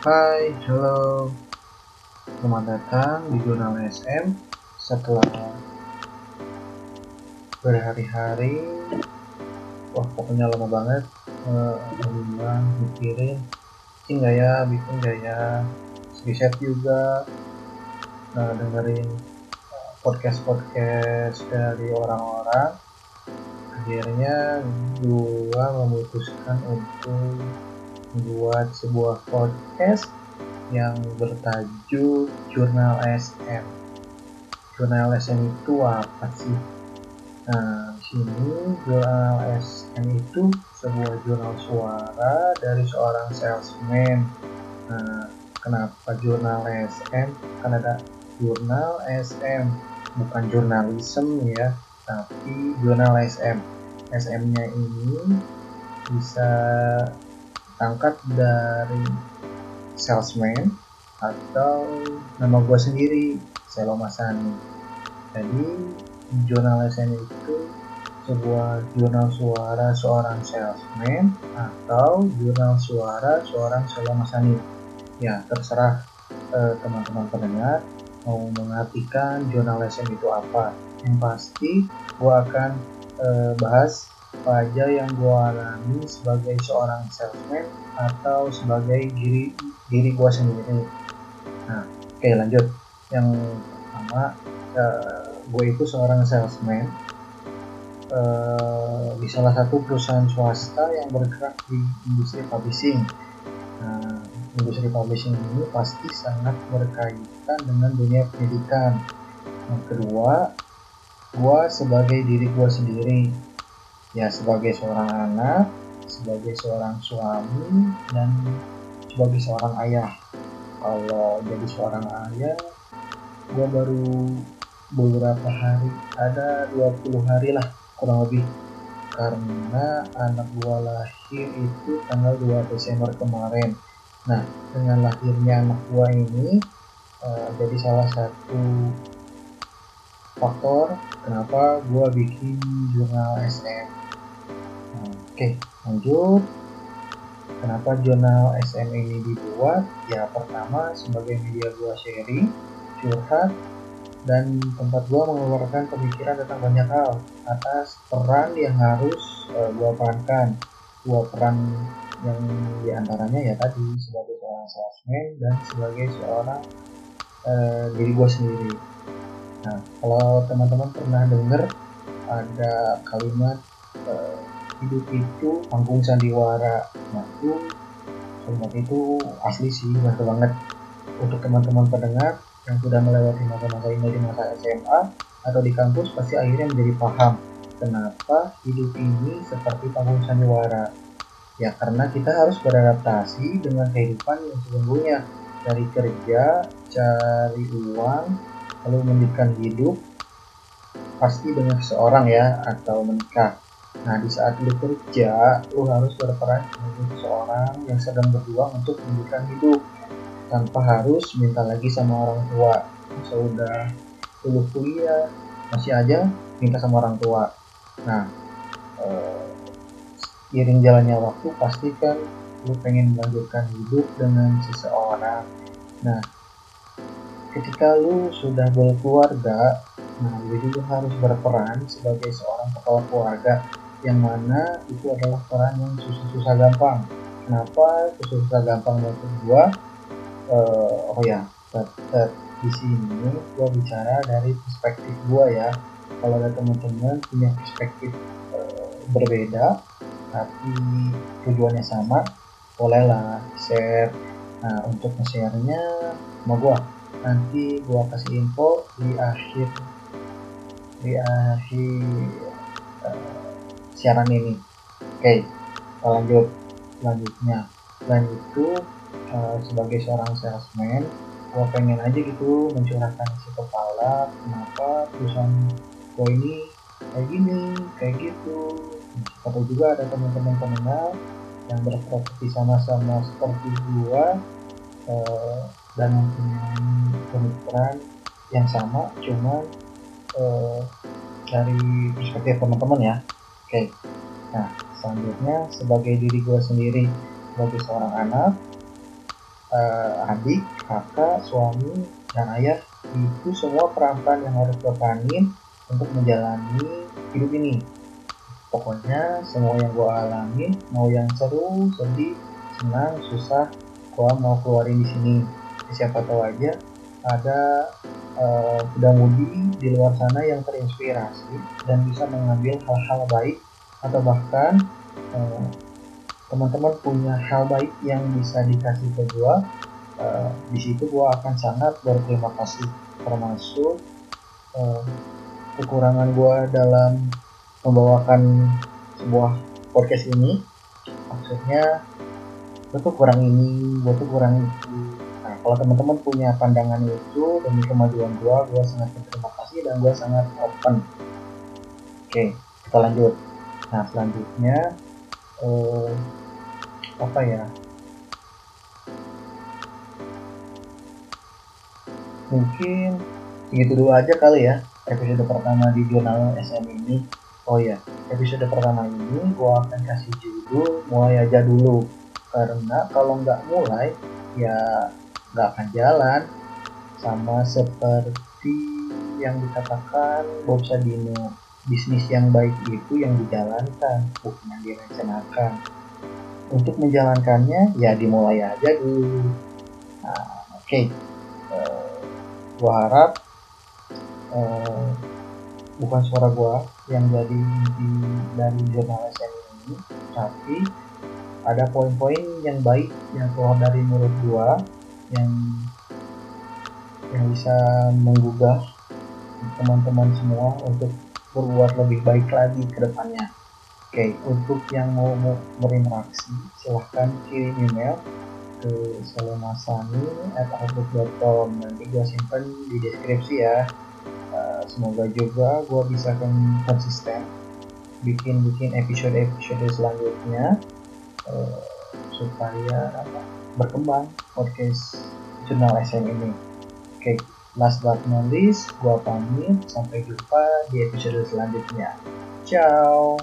Hai, halo. Selamat datang di Jurnal SM setelah berhari-hari. Wah pokoknya lama banget uh, mikirin. Bikin ya bikin ya. Riset juga uh, dengerin podcast podcast dari orang-orang. Akhirnya gua memutuskan untuk membuat sebuah podcast yang bertajuk Jurnal SM. Jurnal SM itu apa sih? Nah, di sini jurnal SM itu sebuah jurnal suara dari seorang salesman. Nah, kenapa jurnal SM? Kan ada jurnal SM, bukan jurnalisme ya, tapi jurnal SM. SM-nya ini bisa tangkat dari salesman atau nama gue sendiri Selo Masani jadi jurnal SM itu sebuah jurnal suara seorang salesman atau jurnal suara seorang Selo Masani. Ya terserah eh, teman-teman eh, pendengar mau mengartikan jurnal SM itu apa. Yang pasti gue akan eh, bahas apa aja yang gue alami sebagai seorang salesman atau sebagai diri diri gue sendiri nah oke okay, lanjut. Yang pertama uh, gue itu seorang salesman uh, di salah satu perusahaan swasta yang bergerak di industri publishing. Nah, industri publishing ini pasti sangat berkaitan dengan dunia pendidikan. Yang kedua gue sebagai diri gue sendiri ya sebagai seorang anak sebagai seorang suami dan sebagai seorang ayah. Kalau jadi seorang ayah gue baru beberapa hari ada 20 hari lah kurang lebih. Karena anak gue lahir itu tanggal 2 Desember kemarin. Nah dengan lahirnya anak gue ini uh, jadi salah satu faktor kenapa gue bikin jurnal SM oke lanjut Kenapa jurnal SM ini dibuat? Ya pertama sebagai media gua sharing, curhat, dan tempat gua mengeluarkan pemikiran tentang banyak hal atas peran yang harus uh, gua perankan. Gua peran yang di antaranya ya tadi sebagai seorang salesman dan sebagai seorang uh, diri gua sendiri. Nah, kalau teman-teman pernah dengar ada kalimat uh, hidup itu panggung sandiwara nah itu kalimat itu asli sih bantu banget. Untuk teman-teman pendengar yang sudah melewati masa-masa ini di masa SMA atau di kampus pasti akhirnya menjadi paham kenapa hidup ini seperti panggung sandiwara. Ya karena kita harus beradaptasi dengan kehidupan yang sesungguhnya. Dari kerja cari uang lalu mendirikan hidup pasti dengan seseorang ya atau menikah Nah, di saat lu kerja, lu harus berperan sebagai seseorang yang sedang berjuang untuk menunjukkan hidup tanpa harus minta lagi sama orang tua. Sudah lulus kuliah, masih aja minta sama orang tua. Nah, eh, iring jalannya waktu pasti kan lu pengen melanjutkan hidup dengan seseorang. Nah, ketika lu sudah berkeluarga, nah lu juga harus berperan sebagai seorang kepala keluarga yang mana itu adalah peran yang susah-susah gampang. Kenapa susah-susah gampang menurut gua? Uh, oh ya di sini gua bicara dari perspektif gua ya. Kalau ada teman-teman punya perspektif uh, berbeda tapi tujuannya sama bolehlah share. Nah untuk nge-share-nya sama gua nanti gua kasih info di akhir di akhir uh, siaran ini. Oke kita lanjut. Selanjutnya. Selain itu uh, sebagai seorang salesman gue pengen aja gitu mencurahkan isi kepala. Kenapa perusahaan gue ini kayak gini kayak gitu? Atau juga ada teman-teman pendengar yang berprofesi sama-sama seperti gue uh, dan mempunyai pemikiran yang sama cuman uh, dari perspektif teman-teman ya. Oke, nah selanjutnya sebagai diri gue sendiri sebagai seorang anak, uh, adik kakak suami dan ayah itu semua peran-peran yang harus gue peranin untuk menjalani hidup ini. Pokoknya semua yang gue alami mau yang seru sedih senang susah gue mau keluarin di sini siapa tahu aja ada uh, mudi di luar sana yang terinspirasi dan bisa mengambil hal-hal baik atau bahkan uh, teman-teman punya hal baik yang bisa dikasih ke gue uh, di situ gue akan sangat berterima kasih. Termasuk kekurangan gue dalam membawakan sebuah podcast ini. Maksudnya gue tuh kurang ini gue tuh kurang itu kalau teman-teman punya pandangan itu demi kemajuan gue gue sangat berterima kasih dan gue sangat open. Oke kita lanjut. Nah selanjutnya eh, apa ya? Mungkin segitu dulu aja kali ya episode pertama di jurnal SM ini. Oh ya, episode pertama ini gue akan kasih judul mulai aja dulu. Karena kalau nggak mulai ya nggak akan jalan. Sama seperti yang dikatakan Bob Sadino bisnis yang baik itu yang dijalankan bukan yang direncanakan. Untuk menjalankannya ya dimulai aja dulu. Nah oke. Okay. uh, eh, gue harap uh, bukan suara gua yang jadi inti dari jurnal SM ini tapi ada poin-poin yang baik yang keluar dari mulut gua yang yang bisa menggugah teman-teman semua untuk berbuat lebih baik lagi ke depannya. Oke, untuk yang mau, mau berinteraksi, silahkan kirim email ke selemasani@outlook.com nanti gue simpan di deskripsi ya. Eh, semoga juga gue bisa konsisten bikin bikin episode episode selanjutnya uh, supaya apa, berkembang podcast jurnal SM ini. Oke, last but not least, gua pamit. Sampai jumpa di episode selanjutnya. Ciao.